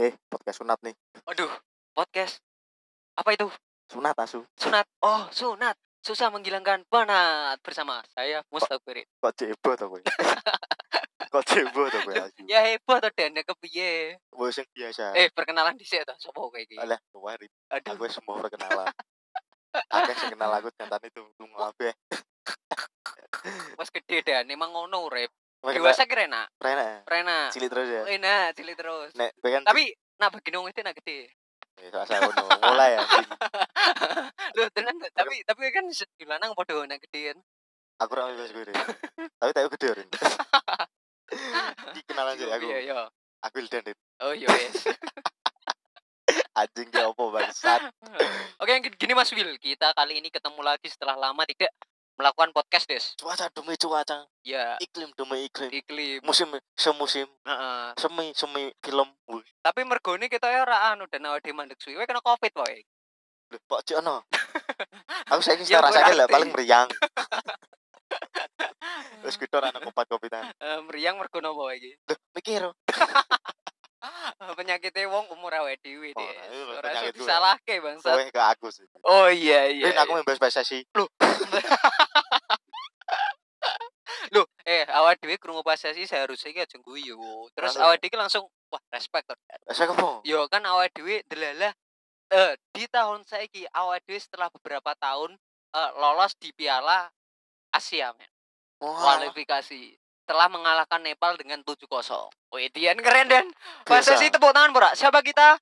Eh, podcast sunat nih. Aduh, podcast. Apa itu? Sunat asu. Sunat. Oh, sunat. Susah menghilangkan penat bersama saya Mustafirin. Kok cebo to kowe? Kok cebo to kowe asu? Ya hebat to Dan kepiye. Wis sing biasa. Eh, perkenalan dhisik to, sapa kowe iki? Alah, luari. Aduh. Aku wis semua perkenalan. Akeh sing kenal aku nyatane itu lunga abe. Wes gede Dan, emang ngono urip. Dewasa kira enak. Rena. Enak. Cilik terus ya. Enak, cilik terus. Nek kan Tapi nak bagi nong itu nak gede. Eh, saya ngono. Mulai anjing. Loh, tenan tapi tapi kan di lanang padha nak gedean. Aku ora wis kowe. Tapi tak gede ora. Iki kenalan sih aku. Iya, iya. Aku Ildan. Oh, iya wes. Anjing ki opo bangsat. Oke, gini Mas Will, kita kali ini ketemu lagi setelah lama tidak melakukan podcast, Des. Cuaca demi cuaca, Ya, iklim demi iklim. iklim. Musim semusim, Heeh. semi semi film. Wih, Tapi mergone kita ya ora anu dan awake dhewe mandek suwi. Kowe kena Covid kok cek ono? Aku saiki Ya, secara rasake lah paling meriang. Terus kita ora ana kopat-kopitan. Eh, meriang mergo napa wae iki? Loh, mikir. Penyakitnya wong umur awake dhewe, Oh, Des. nah, itu Ora iso disalahke. Kowe ke aku sih. Oh iya iya. Rin aku membahas PSSI. Loh, Loh, eh awak dhewe krungu pasasi seharusnya iki aja guyu. Terus Langsung. awak dhewe langsung wah respect to. saya kepo. Yo kan awak dhewe delalah eh di tahun saiki awak dhewe setelah beberapa tahun eh, lolos di Piala Asia men. Wah, Kualifikasi telah mengalahkan Nepal dengan 7-0. Wih, Dian keren dan. PSSI tepuk tangan, Bro. Siapa kita?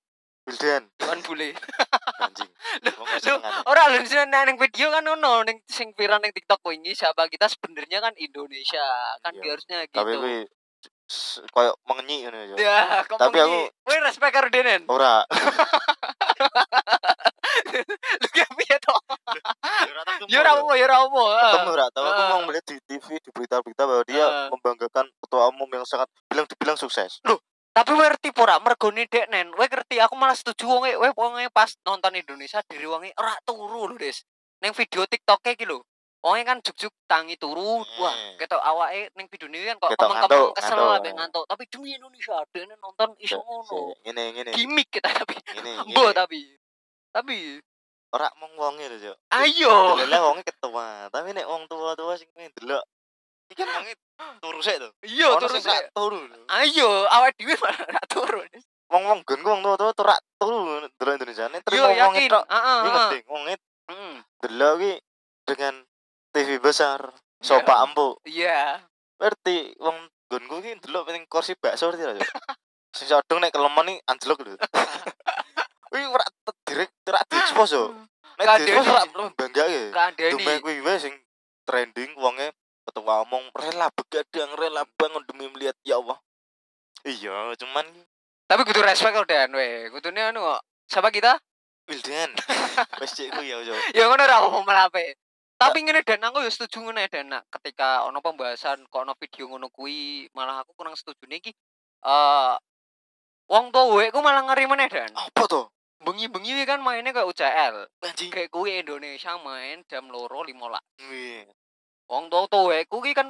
Wildan. Iwan Bule. Anjing. Gak ora lho nang video kan ono ning sing viral ning TikTok wingi siapa kita sebenarnya kan Indonesia. Kan Iya. harusnya gitu. Tapi kuwi s- koyo mengenyi ngono ya. Ya, Tapi aku- Kowe respect karo Denen. Ora. Lu ki piye to? Ya Ora apa, ya ora apa. ketemu ora tahu aku mau melihat di TV di berita-berita bahwa dia membanggakan ketua umum yang sangat bilang dibilang sukses. Tapi kowe ngerti pora mergone dek nen. Kowe ngerti aku malah setuju wonge kowe wonge pas nonton Indonesia diri wonge ora turu lho, Des. Ning video TikTok iki lho. Wonge kan juk-juk tangi turu. Wah, Hmm. ketok awake ning video ini kan kok kemeng-kemeng ngantuk, kesel sampe ngantuk. Tapi demi Indonesia dene nonton iso ngono. Ngene ngene. Gimik kita tapi. Ngene. Ngene. tapi. Tapi Ora mong wonge lho, ayo. Delele wonge ketua, tapi nek wong tua-tua sing delok iki kan wonge turu sik to. Iya terus sing rak turu. Ayo, awake dhewe malah ora turu. Wong-wong gon ku wong tua-tua tuh rak turu delok Indonesia. Nek Yo terima wong tok. Iki penting wonge Heeh. delok iki dengan TV besar, sofa empuk. Iya. Ngerti wong gonku iki ndelok ning kursi bakso ngerti ra, Cuk? Sing sodong nek kelemon iki anjlok lho. Wih, ora te- direk ora diekspos yo. Nek diekspos ora perlu banggake. Kandeni. Dume kuwi wae sing trending wonge ketua omong rela begadang, rela bangun demi melihat ya Allah. Iya, cuman Tapi kudu respect kok Dan we. Kudune anu kok. Siapa kita? Wildan. Wes cek kuwi ya, Cuk. Ya ngono ora apa melape. Tapi ngene Dan aku ya setuju ngene Dan Nak. ketika ono pembahasan kok ono video ngono kuwi malah aku kurang setuju iki eh wong tuwa ku malah ngeri meneh Dan. Apa to? Bengi-bengi kan mainnya kayak UCL. Anjing. Kayak kuwi Indonesia main jam loro 15. Wih, Wong tuwa tuwa kuwi kan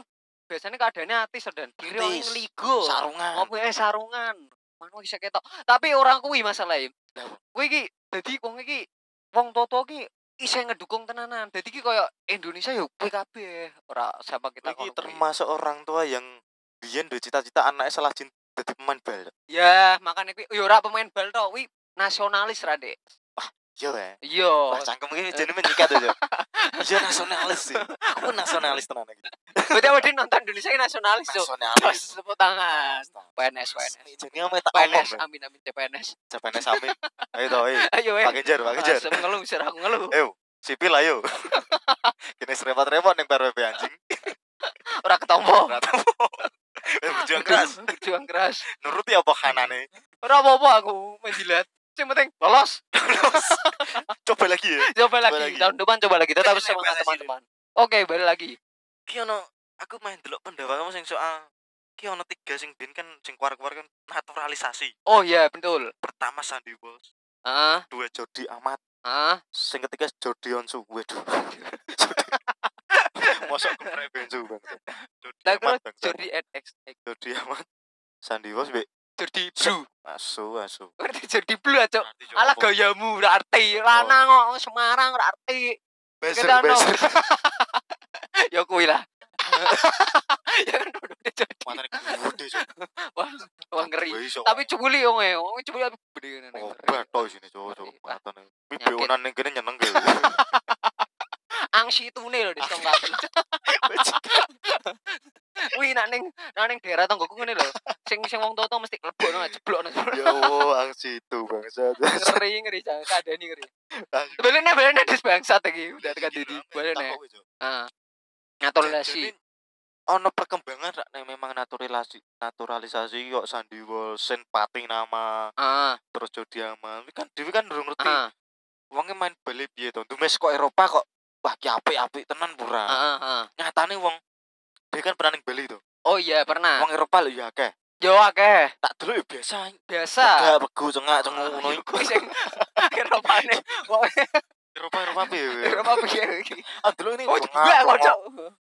biasanya keadaannya atis dan diri orang ligo. sarungan. ngopo eh sarungan mana bisa ketok tapi orang kuwi masalahnya Lah. kuwi iki dadi wong iki wong toto iki isih ngedukung tenanan dadi iki koyo Indonesia yo kuwi kabeh ora siapa kita kuwi. termasuk orang tua yang biyen duwe cita-cita anaknya salah jin dadi pemain bal. ya makanya kuwi yo ora pemain bal tok kuwi nasionalis ra dek Iya ya. iya Wah, cangkem iki jenenge menyikat aja. Iya nasionalis sih. Aku nasionalis tenan iki. berarti awake nonton Indonesia iki nasionalis. Pas Nasionalis. tepuk tangan PNS PNS Jenenge ame tak. PNS amin amin CPNS Cepene sami. Ayo to, ayo. ayo eh Pak Genjar, Pak Genjar. Asem ngeluh sir aku ngeluh Ayo, sipil ayo. Kene repot-repot ning PRWP anjing. ora ketompo Ora. Eh, berjuang keras. berjuang keras Nuruti apa kanane? Ora apa-apa aku menjilat. Yang penting lolos. Coba lagi ya. Coba lagi. lagi. Tahun depan coba lagi. Tetap semangat teman-teman. Oke, balik lagi. Ki ono aku main delok pendapatmu sing soal ki ono tiga sing bin kan sing keluar-keluar kan naturalisasi. Oh iya, betul. Pertama Sandy Walsh, Ah, dua Jody Amat, ah. sing ketiga Jody Onsu. Waduh. Mosok keprek bensu bang. Jody Tak kira Amat. Jordi NX. Jody Amat. Sandy Walsh be jadi blue. Asu asu. Ngerti jadi blue aja ala gayamu berarti lanang kok Semarang berarti Beser, beser. ya kuwi lah. Ya kan udah jadi Matane gede cok wah wah ngeri. Tapi cubuli wong e wong cubuli tapi gede ngene oh bato sini Ngeri, Pak. matane Wih, Nyakit. beonan ning kene nyeneng gitu angsi tune lho diskon Wih, nak ning nak ning daerah tanggoku ngene lho. Sing sing wong tua mesti lebokno jeblokno. ya Allah angsi itu bangsa Ngeri ngeri jangan kadani ngeri. Belene belene dis bangsat iki udah tekan didi. Belene. Heeh. Naturalisasi. Ono perkembangan rak nek memang naturalisasi naturalisasi kok Sandy Wilson pati nama Heeh. terus Jody Amal Ini kan Dewi kan durung ngerti wongnya main bali piye to Dumes kok Eropa kok wah ki apik-apik tenan pura Heeh, heeh. nyatane wong dia kan pernah ning Bali to Oh iya pernah. wong Eropa lho ya akeh Yo akeh. tak dulu ya biasa Biasa. gak regu cengak cengu ngono iki. Kuwi sing Eropane. Wong Eropa Eropa piye Eropa piye iki? ah dulu ini Oh cengak, cengok, kocok.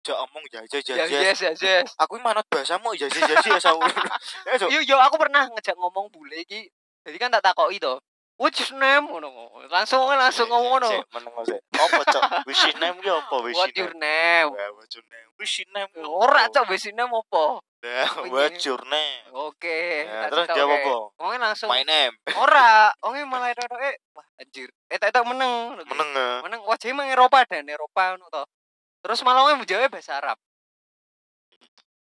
jak omong ya yes yes yes. aku manut bahasamu ya ya ya sawu ya. Yo yo aku pernah ngejak ngomong bule iki. Jadi kan tak takoki to. Your name? Ngono. Langsung langsung ngomong ngono. Sik, meneng sik. Apa cok? Your name ki apa wish What your name? What's your name? Your name. Ora cok wis name apa? Iya. What's your name? Oke. Terus jawab apa? Wongnya langsung My name. ora, wongnya malah itu eh wah anjir. Eh tak tak meneng. Meneng. eh. Meneng wajah emang Eropa dan Eropa ngono to. Terus malah wongnya menjawab bahasa Arab.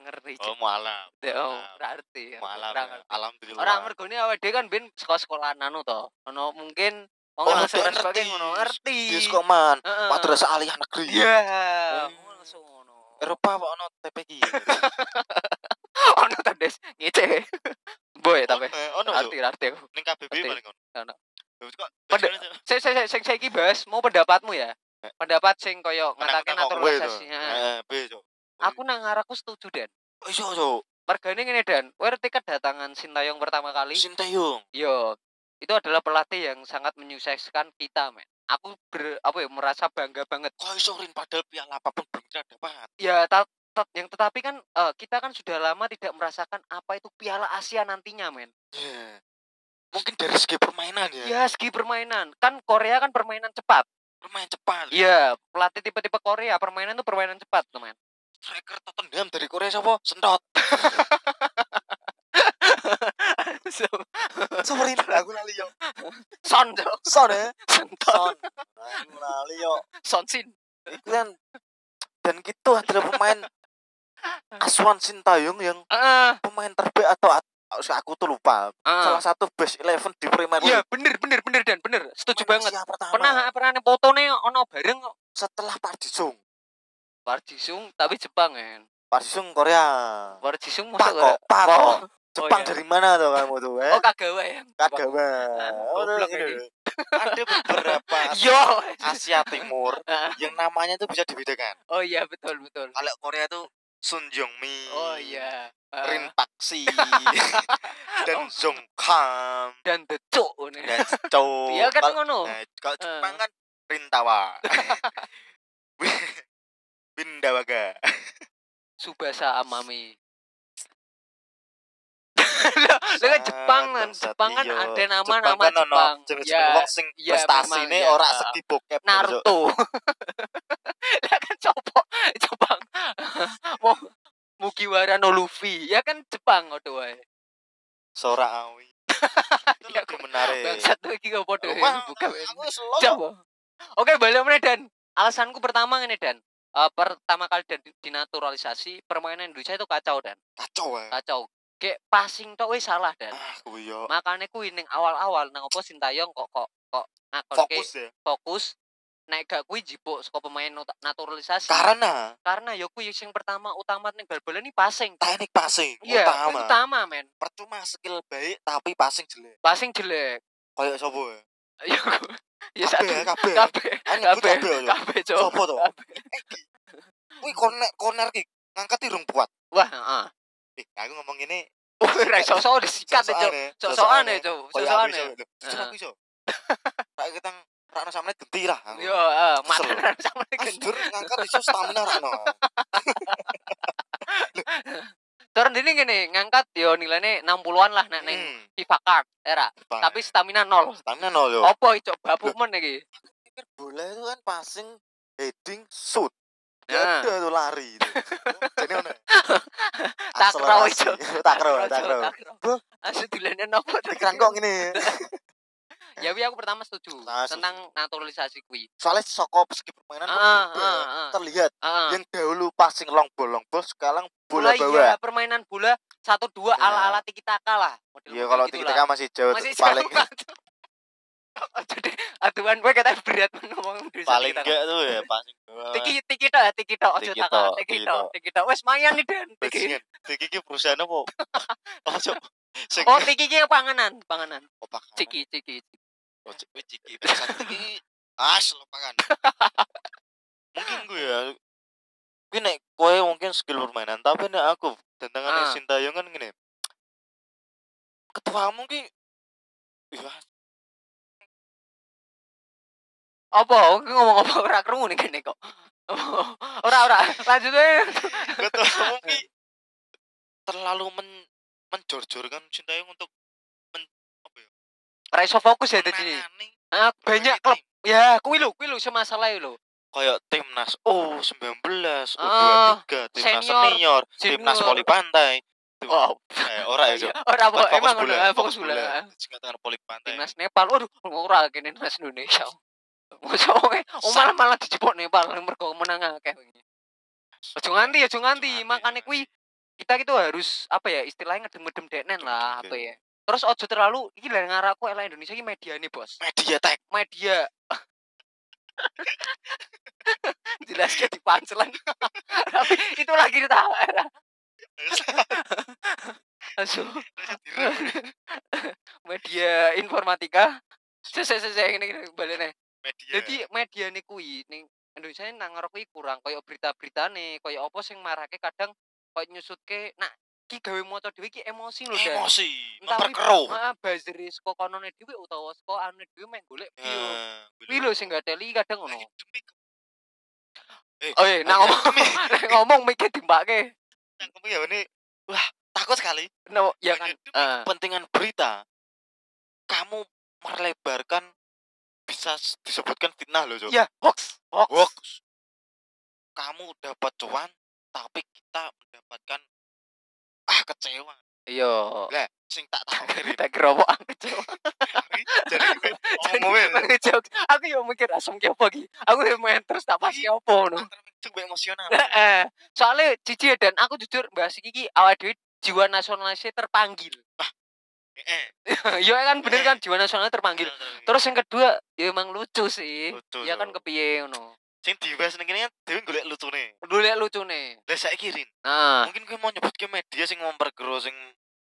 Ngeri Oh, cok. malam. Oh, berarti. ya. Malam. Ya. ngerti. Alhamdulillah. Orang mergone awake dhewe kan ben sekolah sekolah anu to. Ono mungkin wong Oh, langsung dia ngerti. ngono ngerti. Dia kok man. Madrasah aliyah negeri. Iya. Oh. Langsung ngono. Eropa kok ono TPQ. Ono tandes ngece. Boy tapi Eh, Ono arti Cok. arti. ning KBB Ngerti. paling ono. Cok, Saya saya saya saiki bahas mau pendapatmu ya. Eh. Pendapat sing koyo to. naturalisasi. heeh. Eh, piye, Cok? Aku nang arahku setuju Dan. Oh, iso, Cok. Mergane ngene Dan, ngerti kedatangan Sintayong pertama kali? Sintayong. Yo, itu adalah pelatih yang sangat menyukseskan kita, men. Aku ber, apa ya merasa bangga banget. Kok iso rin padahal piala apa pun belum kita dapat. Ya, ta- ta- yang tetapi kan eh, kita kan sudah lama tidak merasakan apa itu Piala Asia nantinya, men. Ya. Mungkin dari segi permainan ya. Ya, segi permainan. Kan Korea kan permainan cepat. Permain cepat. Iya, pelatih tipe-tipe Korea permainan tuh permainan cepat, teman. Striker Tottenham dari Korea siapa? Sentot. Sorry, aku lali yo. Son, Cok. Son ya. Son. Aku lali yo. Son Sin. Itu kan dan gitu adalah pemain Aswan Sintayong yang pemain terbaik atau at- aku tuh lupa. Salah satu best 11 di Premier Iya, League. bener bener bener dan bener. Setuju Pemain banget. Pertama. Pernah pernah nih fotone ono bareng kok. setelah Pak Jisung. Park Jisung tapi Jepang, men. Pak Jisung Korea. Park Jisung masuk kok, Pak Oh. Jepang iya. dari mana tuh kamu tuh? Eh? Oh, Kagawa ya. Kagawa. Oh, ini. Ada beberapa Yo. Asia Timur yang namanya tuh bisa dibedakan. Oh iya, betul betul. Kalau Korea tuh Sun Jong-mi, Oh iya. Heeh. Rin Pak-si, dan Song Kam, dan decuk ini. dan Chow. Iya kan ngono. Nah, kalau Eh. Jepang kan Rin Tawa. Bindawaga. Subasa Amami. Lah kan Jepang kan, Jepang kan iya. ada nama-nama Jepang kan Ya, wong sing prestasi memang, ini ya. ora segi bokep. Naruto. Lah kan coba Jepang. Mau Mugiwara no Luffy. Ya kan Jepang ngono wae. Sora awi. Ya, lebih menarik. Bangsat iki. Wah, Buka aku slow. Oke, balik meneh Dan. Alasanku pertama ini Dan. Eh, pertama kali dan dinaturalisasi permainan Indonesia itu kacau dan Kacau ya. kacau kayak passing tok wis salah dan Ah, kuwi yo. makanya kuwi ning awal-awal nang opo Sintayong kok kok kok ngakonke Fokus ya. fokus nek gak kuwi jipuk saka pemain nat- naturalisasi Karena karena ya kuwi sing pertama utama ning bal-balan ini passing teknik passing iya utama. utama men Percuma skill baik tapi passing jelek. passing jelek Kayak sapa ya? Ya ya satu. ya, kabeh. kabeh. Nyebut kabeh. kabeh kabeh cok Sopo to? Egi. Kuwi corner corner ki ngangkat irung kuat. wah heeh. Eh, aku ngomong ini oh ra iso-iso disikat ya cok sok-sokan ya cok sok-sokan ya Jujur aku iso. Tak kita rakno sampe genti lah. yo eh mata sama Mas gendut dur ngangkat iso stamina rakno. Cara ini gini, ngangkat yo nilainya 60-an lah nek ning Hmm, FIFA card era. Bang. Tapi stamina nol. stamina nol yo. Apa ico babuk men iki? Pikir bola itu kan passing, heading, shoot. Ya ada tuh lari. Jadi ono. Akselerasi. itu. Takraw, takraw. Bro. Asli dilene nopo? Pikiran kok ngene. Ya wi aku pertama setuju Nah, tentang naturalisasi kuwi. Soalnya soko segi permainan Ah, berubah. ah, ah. terlihat Ah. yang dahulu passing long ball long ball sekarang bola Bola bawah. iya, permainan bola satu dua Ya. ala ala tiki taka lah. Iya kalau gitu tiki taka masih jauh Masih paling Jadi atuan gue kata berat ngomong paling taka. enggak tuh ya passing bawah. Tiki tiki tok, tiki tok, ojo tok, tiki tok, tiki tok. Wes mayan nih Dan. Tiki. Tiki ki perusahaan apa? Oh, tiki ki panganan, panganan. opak. Ciki, ciki. Oh, wih, ciki. As lupakan. mungkin gue ya. Gue nek kowe mungkin skill permainan tapi nek aku Ah. tantangannya Sintayong kan gini. Ketuamu ki Iya, Apa? Aku ngomong apa ora krungu nih kene kok. Ora ora, lanjut aja. ketuamu ki terlalu men menjor-jorkan Sintayong untuk Ora iso fokus ya dadi. Ah, banyak klub. Ya, kuwi lho, kuwi lho semasalah lho. kayak timnas U19, Ah, U23, timnas senior, timnas voli pantai. Tim- Oh, eh, ora ya, Cok. ora apa emang bola, ah, fokus bola. Sing tangan voli pantai. Timnas Nepal, waduh, ora kene timnas Indonesia. Oh malah malah dijebok Nepal mergo menang akeh. Ojo nganti, ojo nganti, makanya kuwi kita gitu harus apa ya istilahnya ngedem-ngedem deknen lah apa ya. Terus ojo terlalu iki lah ngaraku elek Indonesia iki media nih, Bos. media tag. Media. Jelas kayak di pancelan. Tapi itu lagi ditawa. Langsung media informatika. Sese sese ini ini balene. media. Jadi media nih kui ning Indonesia ini nang ngarep kuwi kurang koyo berita-berita nih, koyo apa sing marake kadang koyo nyusutke nak ki gawe maca dhewe ki emosi lho Dan. emosi, memperkeruh. Heeh, buzzer saka konone dhewe utawa saka ane dhewe mek golek view. Ya, Kuwi lho sing gateli kadang ngono. Eh, Oh iya, nah ngomong ngomong mikir dimbake. Cangkemmu ya ini, wah takut sekali. No, ya kan. Eh, kepentingan berita, kamu melebarkan bisa disebutkan fitnah loh, Cok. ya hoax, hoax. Hoax. Kamu dapat cuan, tapi kita mendapatkan kecewa. Iya. Lah, sing tak tahu kiri. Tak kira apa aku cok. Jadi ngomongin Aku yo mikir asem ki apa ki. Aku yo main terus tak pas ki apa ngono. antara itu gue emosional. Heeh. Soalnya cici dan aku jujur bahas iki ki awal dhewe jiwa nasionalisnya terpanggil. Eh, Iya kan bener kan jiwa nasionalnya terpanggil. Terus yang kedua ya emang lucu sih. Lucu, Ya kan kepiye ngono. Sing dibahas ning kene kan dhewe golek lucune. Dulu liat lucu nih. Lah saiki Rin, Nah, mungkin gue mau nyebut ke media sing memperkeruh sing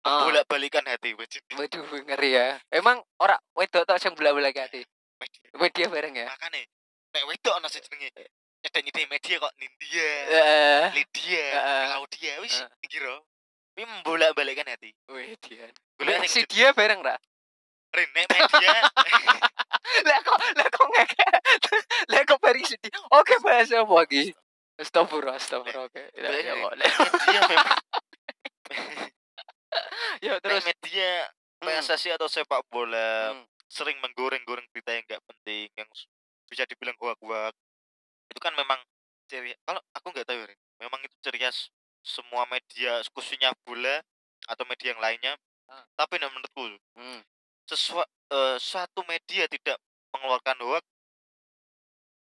ah. bolak-balikan hati wajib Waduh ngeri ya. Emang ora wedok tok sing bolak-balik hati. media. Bareng ya. Makane nek wedok ana sing jenenge nyedek media kok Nindya, Heeh. Lydia, Heeh. Claudia wis iki ro. Ini membolak-balikkan hati. Wih, dia. Golek Si dia bareng ra? Rin nek media Lah kok lah kok ngeke. Lah kok bari dia. Oke, bahasa apa lagi? Astagfirullah, astagfirullah. Oke. Ya, Boleh, media memang Ya terus media Hmm. PSSI atau sepak bola Hmm. sering menggoreng-goreng berita yang nggak penting yang bisa dibilang hoak-hoak itu kan memang ciri kalau aku nggak tahu ya memang itu ciri khas semua media khususnya bola atau media yang lainnya Ah. tapi nah, menurutku Hmm. Sesuatu suatu media tidak mengeluarkan hoak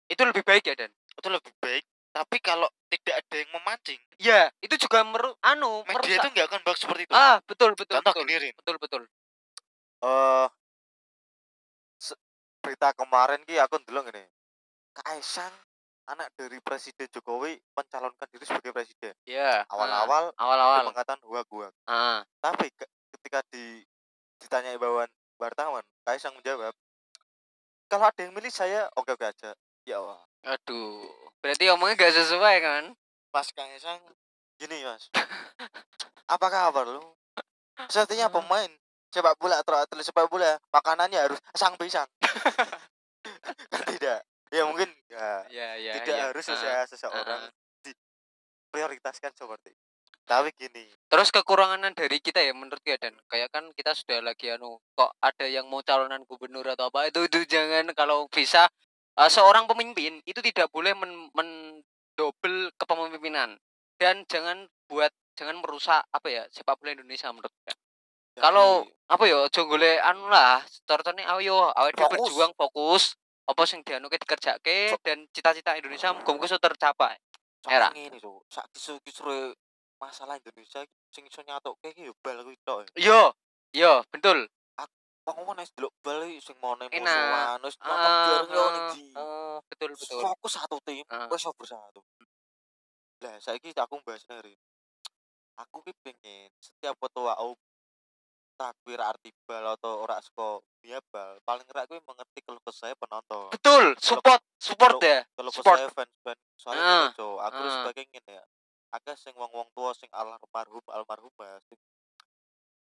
Itu lebih baik ya, Dan? itu lebih baik tapi kalau tidak ada yang memancing Ya, itu juga meru anu, media itu merusak. nggak akan bagus seperti itu Ah, betul betul contoh betul. gini Betul betul. eh berita kemarin ki aku dulu gini Kaisang anak dari Presiden Jokowi mencalonkan diri sebagai presiden Ya. awal-awal ah, awal-awal. mengatakan huak-huak Ah. tapi ke- ketika di ditanyai bawahan wartawan Kaisang menjawab kalau ada yang milih saya oke oke aja ya Allah Aduh. Berarti omongnya gak sesuai kan? Mas Kaisang gini mas apa kabar lu sepertinya pemain sepak bola atau atlet sepak bola makanannya harus sang pisang kan tidak ya mungkin ya Ya, ya. tidak ya. harus sese- seseorang ah. diprioritaskan seperti itu. Tapi gini Terus kekurangan dari kita ya menurut ya dan kayak kan kita sudah lagi anu kok ada yang mau calonan gubernur atau apa itu itu jangan kalau bisa eh, seorang pemimpin itu tidak boleh men, mendobel kepemimpinan dan jangan buat jangan merusak apa ya sepak bola Indonesia menurut saya. Kalau apa ya golek anu lah carane ayo Fokus. berjuang fokus apa sing dianuke dikerjake Fo- dan cita-cita Indonesia muga-muga tercapai. era era. ini tuh sak kisru-kisru masalah Indonesia sing iso nyatokke iki yo bal kuwi tok Yo, yo, betul. wong wong nek delok bal sing mone musuhan wis nonton Ah, bareng yo ning ah, ah, betul betul. fokus satu tim Ah. wis iso bersatu lah saiki aku bahas nari aku ki pengen setiap ketua umum takwir arti bal atau ora saka dia bal paling rak kuwi mengerti keluh kesah penonton Betul, support, support kalau- ya. kalau Support. saya fans fans soalnya Ah, Cok. aku ah. sebagai ngene ya agak sing wong wong tua sing almarhum almarhumah sing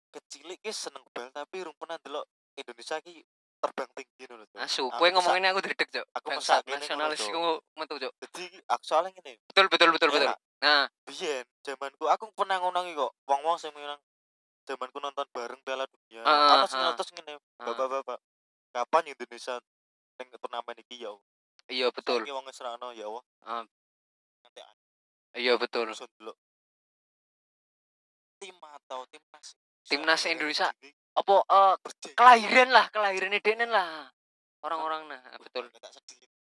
kecil ki seneng bal tapi rung pernah delok Indonesia ki terbang tinggi ngono Cok. Asu, Aku kowe ngomongin aku dredeg, Cuk. aku ngono, nasionalis Cok. iku metu, Cuk. jadi aku soalnya ngene Betul, betul, betul, betul. Nah, biyen zamanku aku pernah ngonongi kok wong-wong sing bilang zamanku nonton bareng Piala Dunia ana sing nonton ngene bapak-bapak kapan Indonesia ning turnamen iki ya iya betul. Saiki wong ngesrano ya Allah Ah. Iya betul. Delok tim atau timnas Timnas Indonesia. ini Apa berjaya. kelahiran lah, kelahiran denen lah. Orang-orang nah, betul.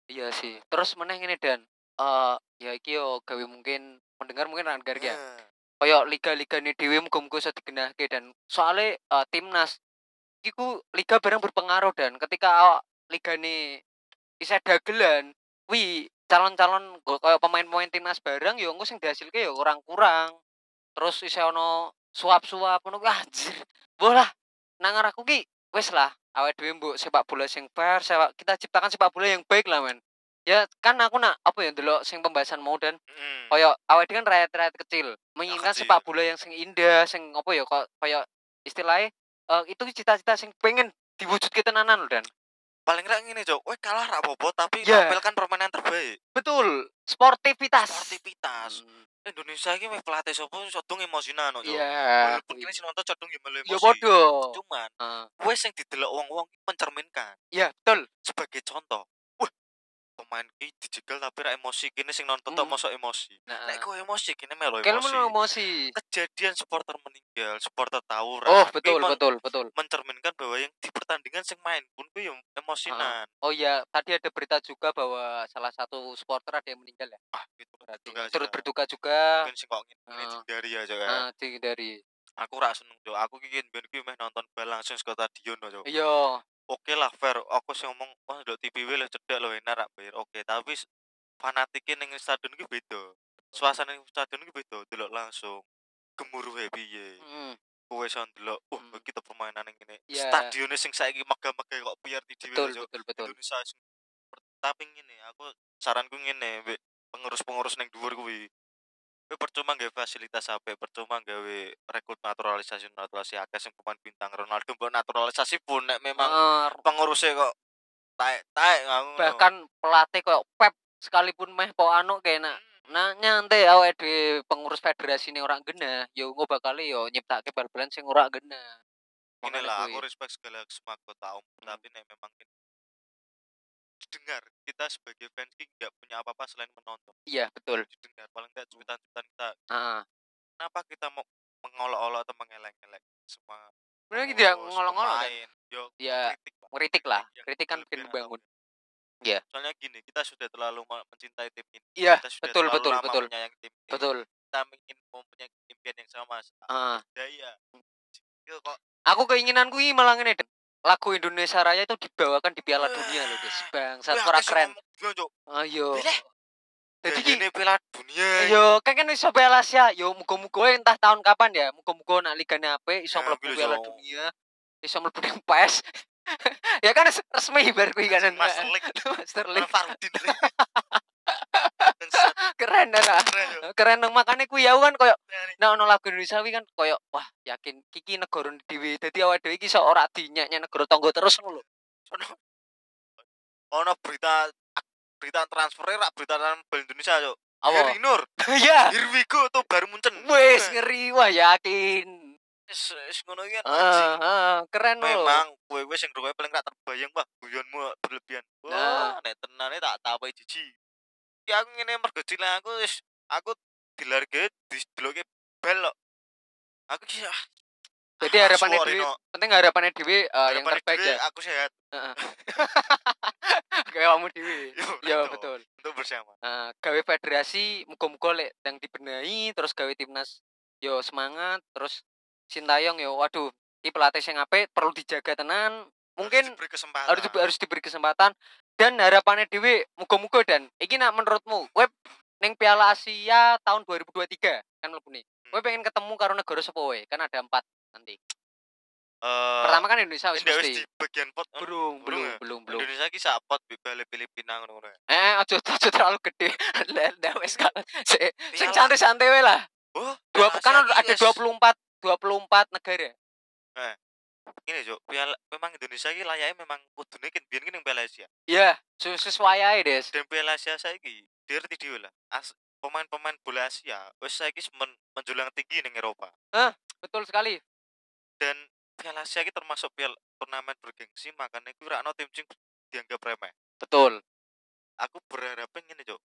Iya sih. Terus meneh ngene dan eh ya iki yo gawe mungkin pendengar mungkin ra ya. Nah, Kayak liga-liga nih dhewe muga-muga iso digenahke dan soalnya eh, timnas iku liga barang berpengaruh dan ketika awak liga nih bisa dagelan, wi calon-calon kayak pemain-pemain timnas barang yo engko sing dihasilke yo kurang-kurang. Terus isih ono suap-suap ngono kuwi anjir. Bolah nang aku ki wis lah awake dhewe mbok sepak bola sing fair, sepak, kita ciptakan sepak bola yang baik lah men. Ya kan aku nak apa ya ndelok sing pembahasan dan mm, koyo awake dhewe kan rakyat-rakyat kecil menginginkan kecil. sepak bola yang sing indah sing apa ya kok koyo istilahnya eh, itu cita-cita sing pengen diwujudke tenanan lho dan paling rak ngene Cok. Weh kalah ra apa-apa tapi Ya. tampilkan permainan terbaik. Betul. Sportivitas. Sportivitas. Hmm, Indonesia iki weh pelatih sapa iso dong emosinan kok Cok? Iya. Walaupun kini sing nonton cedung ya melu ya emosi. bodoh cuman Heeh. wes sing didelok wong-wong iki mencerminkan iya betul. sebagai contoh pemain ki dijegal tapi ra emosi. Kini sing nonton tok mosok emosi. Nah nek kowe emosi kini kalau emosi. menurut emosi. Kejadian supporter meninggal supporter tawuran oh betul betul betul. mencerminkan bahwa yang di pertandingan sing main pun kuwi emosinan. Oh iya tadi ada berita juga bahwa salah satu supporter ada yang meninggal ya? Ah itu berarti turut berduka juga. Mungkin sing kok ngene Ah. dihindari aja kan dari aku ra seneng Cok aku ki ben ki meh nonton bal langsung saka stadion Cok iya oke lah fair. Aku sih ngomong wah ndok TV wis cedek lho enak rak bayar oke tapi fanatiknya ning stadion ki beda. Suasana ning stadion ki beda delok langsung gemuruhe piye Mm. kowe iso wah Hmm. kita permainan yang ini Iya. stadione sing saiki megah-megah kok biar di dhewe betul betul betul. Indonesia tapi ngene aku saranku ngene mbek pengurus-pengurus ning dhuwur kuwi kowe percuma gawe fasilitas HP percuma gawe rekrut naturalisasi naturalisasi akeh sing pemain bintang Ronaldo. Mbok naturalisasi pun nek memang Heeh, pengurusnya kok taek taek bahkan pelatih kayak Pep sekalipun meh po anu kena nah nyantai awake dhewe pengurus federasi ini orang gena yo engko bakal yo nyiptake bal-balan sing ora gena ini lah aku respect segala semua kota umum Hmm. tapi nek memang ini dengar kita sebagai fans nggak punya apa-apa selain menonton. Iya betul. Didengar paling nggak cuitan-cuitan kita. Heeh. Kenapa kita mau mengolok-olok atau mengeleng-eleng semua bener gitu ya ngolong-ngolong kan? yo ya kritik lah kritik lah yang kritik kan bikin membangun enggak. Iya. soalnya gini kita sudah terlalu mencintai tim ini. Iya kita sudah betul betul betul. tim ini. Betul. Kita ingin mempunyai impian yang sama Heeh. daya yo kok aku keinginanku ini malah ngene. Lagu Indonesia Raya itu dibawakan di Piala Dunia loh guys bangsat Wih, ora akeh sing keren ngomong, "Yo, Cok, ayo jadi ini piala dunia Yo, kan kan iso Piala Asia. Yo muga-muga entah tahun kapan ya. Muga-muga nak ligane apik iso Ya, mlebu Piala. Dunia. Iso mlebu PES. ya kan res- resmi bar kuwi kan. Master League Master League. Farudin Keren dah. Nak. keren, dong makane kuwi ya kan koyo Keren. nek ono lagu Indonesia kuwi kan koyo wah yakin kiki negara dhewe. Dadi awake dhewe iki iso ora dinyek-nyek negara tangga terus ngono lho. Ono berita berita transfer rak berita transfer Indonesia Cok Apa? Heri Nur Ya. here we go tuh baru muncul Wes ngeri wah yakin. wis wis ngono iki kan keren lho. memang kowe wis sing paling gak terbayang wah guyonmu berlebihan Nah. wah nek tenane tak tapai jiji ya aku ngene mergo aku wis aku dilarge dideloke bel kok aku ki ah, Jadi ah, harapannya Dewi, no. penting harapannya Dewi eh, yang terbaik ya. aku sehat Heeh. Kayak kamu Dewi. Yo, Ya betul. untuk bersama Nah, gawe federasi muga-muga lek yang dibenahi terus gawe timnas yo semangat terus Sintayong yo waduh iki pelatih sing apik perlu dijaga tenan Harus mungkin diberi kesempatan harus harus diberi kesempatan dan harapannya Dewi muga-muga dan iki nak menurutmu web neng Piala Asia tahun 2023 kan mlebu nih. Hmm. pengen ketemu karo negara sapa wae? Kan ada empat nanti. Eh, Pertama kan Indonesia wis mesti. di bagian pot Belum, belum belum, ya? belum, belum. Indonesia ki sapot bale Filipina ngono ya Eh, aja aja terlalu gede. Lah, wis kan. Sing santai-santai wae lah. oh Dua kan ada ki wis- 24 24 negara. Ini Cuk, piala memang Indonesia ki layaknya memang kudune kan biyen ki ning Piala Asia Iya, su- sesuai ae, Des. dan Piala Asia saiki dirti dhewe lah As, pemain-pemain bola Asia wis saiki men, menjulang tinggi ning Eropa Betul sekali. dan Piala Asia ki termasuk piala turnamen bergengsi makanya ku ora ono tim sing dianggap remeh Betul. aku berharap ngene Cuk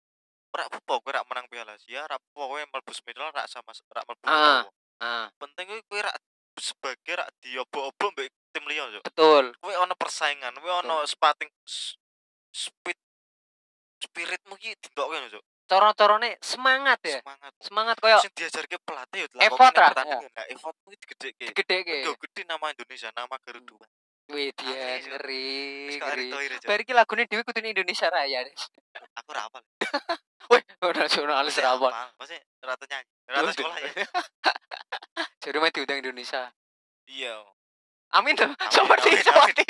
ora apa-apa kowe rak menang Piala Asia ora apa-apa kowe mlebu semifinal rak sama rak mlebu Ah. Ah, penting kowe rak sebagai rak diobo-obo mbek tim liya Cuk betul. kowe ono persaingan kowe ono spating speed spiritmu ki dintokke lho Cuk Coro-corone semangat ya. semangat Semangat koyo sing diajarke pelatih yo Effort lah, lah effort kuwi digedhekke digedeke. Yo gede nama Indonesia nama Garuda Wih, dia Ngeri, Cuk. ngeri, wis kok ngeri. Erick Thohir Cuk. Bar iki lagune dhewe kudune Indonesia Raya, aku ora hafal Wih, nasionalis Masih rawan. hafal. Maksudnya rata nyanyi rata sekolah ya Jadi main diundang Indonesia. iya Amin tuh. Seperti seperti.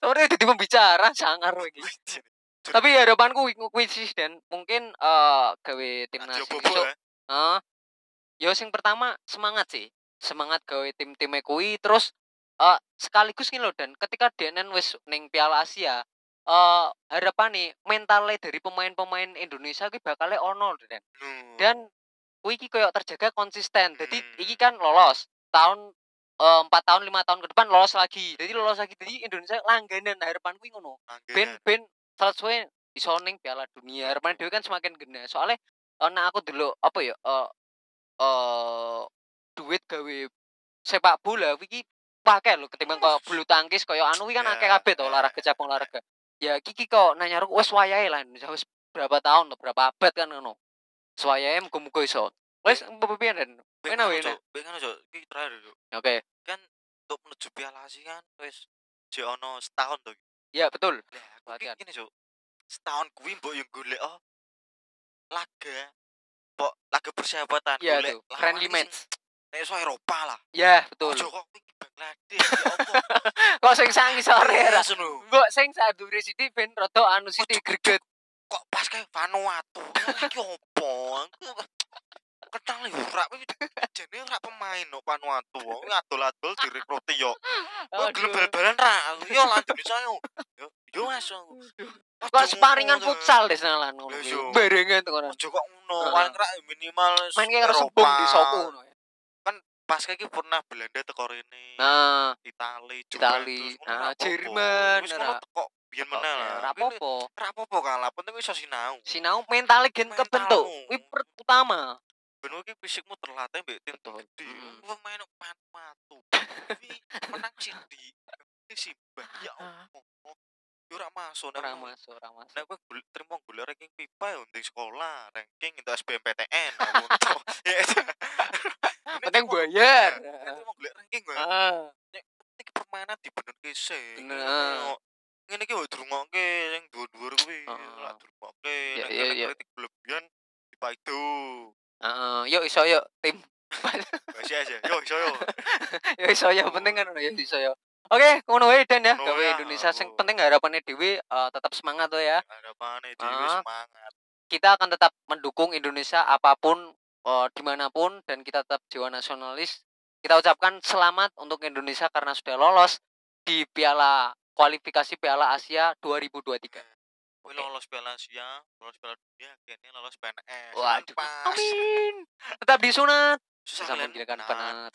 Seperti jadi pembicara sangar iki. Tapi harapanku kuwi- kuwi sih dan mungkin eh gawe timnas esuk. ya Heeh. Ya sing pertama semangat sih. Semangat gawe tim-time kuwi terus eh sekaligus ngene lho dan ketika DNN wis ning Piala Asia eh harapane mentale dari pemain-pemain Indonesia kuwi bakal ono Dan. Nu. Dan kuwi iki koyo terjaga konsisten. Jadi Hmm. iki kan lolos tahun eh, empat tahun lima tahun ke depan lolos lagi. Jadi lolos lagi. Jadi Indonesia langganan harapan kuwi ngono ben ben sesuai iso ning Piala Dunia. Harapan dhewe kan semakin gena. Soalnya eh, nek aku dulu apa ya eh eh duit gawe sepak bola iki pakai lho ketimbang kok bulu tangkis kaya anu kan Ya, akeh kabeh to ya, olahraga cabang olahraga. Ya iki kok nanya aku wis wayahe lah wis berapa tahun loh, berapa abad kan ngono. Swayahe muga-muga iso. Enak, ngono, enak. Cuk. Bek ngono, Cuk. Iki terakhir Cuk. Oke. kan untuk menuju Piala Asia kan wis jek ono setahun to Ya betul. Lah, aku Latihan. gini, Cuk. Setahun kuwi mbok yo golek oh laga. Mbok laga persahabatan Ya golek tuh, friendly match. Nek iso Eropa lah. Ya betul. Ojo kok iki Bangladesh ya. Kok sing sangi sore ra. Lho. Mbok sing sadure sithik ben rada anu sithik greget. Kok pas kae Vanuatu. Iki opo? Kenal yo ora kuwi jane ora pemain kok Vanuatu. Adol-adol direkruti yo. Kowe gelem bal-balan ra? Yo lan Indonesia yo. Yo, yo Mas. Kok sparingan futsal deh senalan ngono. Iya. Barengan tuh ngono. Ojo kok ngono, paling ra minimal Main kayak karo sebung di Soku ya. Pas kayak pernah Belanda teko rene. Nah, Itali, Itali, nah, apa-apa. Jerman, Wis ngono teko biyen meneh lah. Ora apa-apa kalah, penting iso sinau. Sinau mentalnya gen kebentuk. Kuwi per- utama. Ben iki fisikmu terlatih mbek tim gede. Wong main pan matu. Menang City. Ini Simba. Ya Allah. Yo ora masuk nek Ora kowe- masuk, ora masuk. Nek kowe golek ranking yo ndek sekolah, ranking itu SBMPTN. aku. Ya. Penting bayar. Nek terima golek ranking. Ah, iki permainan dibenerke sih. Bener. Ngene iki wae dirungokke sing dhuwur-dhuwur kuwi. Heeh. Lah dirungokke. Ya, Nek ya, kena ya. kritik berlebihan dipaido. heeh. Yuk iso yuk tim. Masih aja. Yo iso yo. Yuk iso ya penting kan ya iso ya. Oke, ngono wae Dan ya. Ngono Gawe ya, Indonesia sing oh. penting harapannya Dewi eh, tetap semangat tuh ya. Harapane dhewe Ah. semangat. kita akan tetap mendukung Indonesia apa pun eh, di mana pun dan kita tetap jiwa nasionalis. Kita ucapkan selamat untuk Indonesia karena sudah lolos di Piala kualifikasi Piala Asia 2023. Kowe Oke. lolos Piala Asia, lolos Piala Dunia, akhirnya lolos PNS. kan Waduh. Amin. Tetap disunat. Susah benar. penat.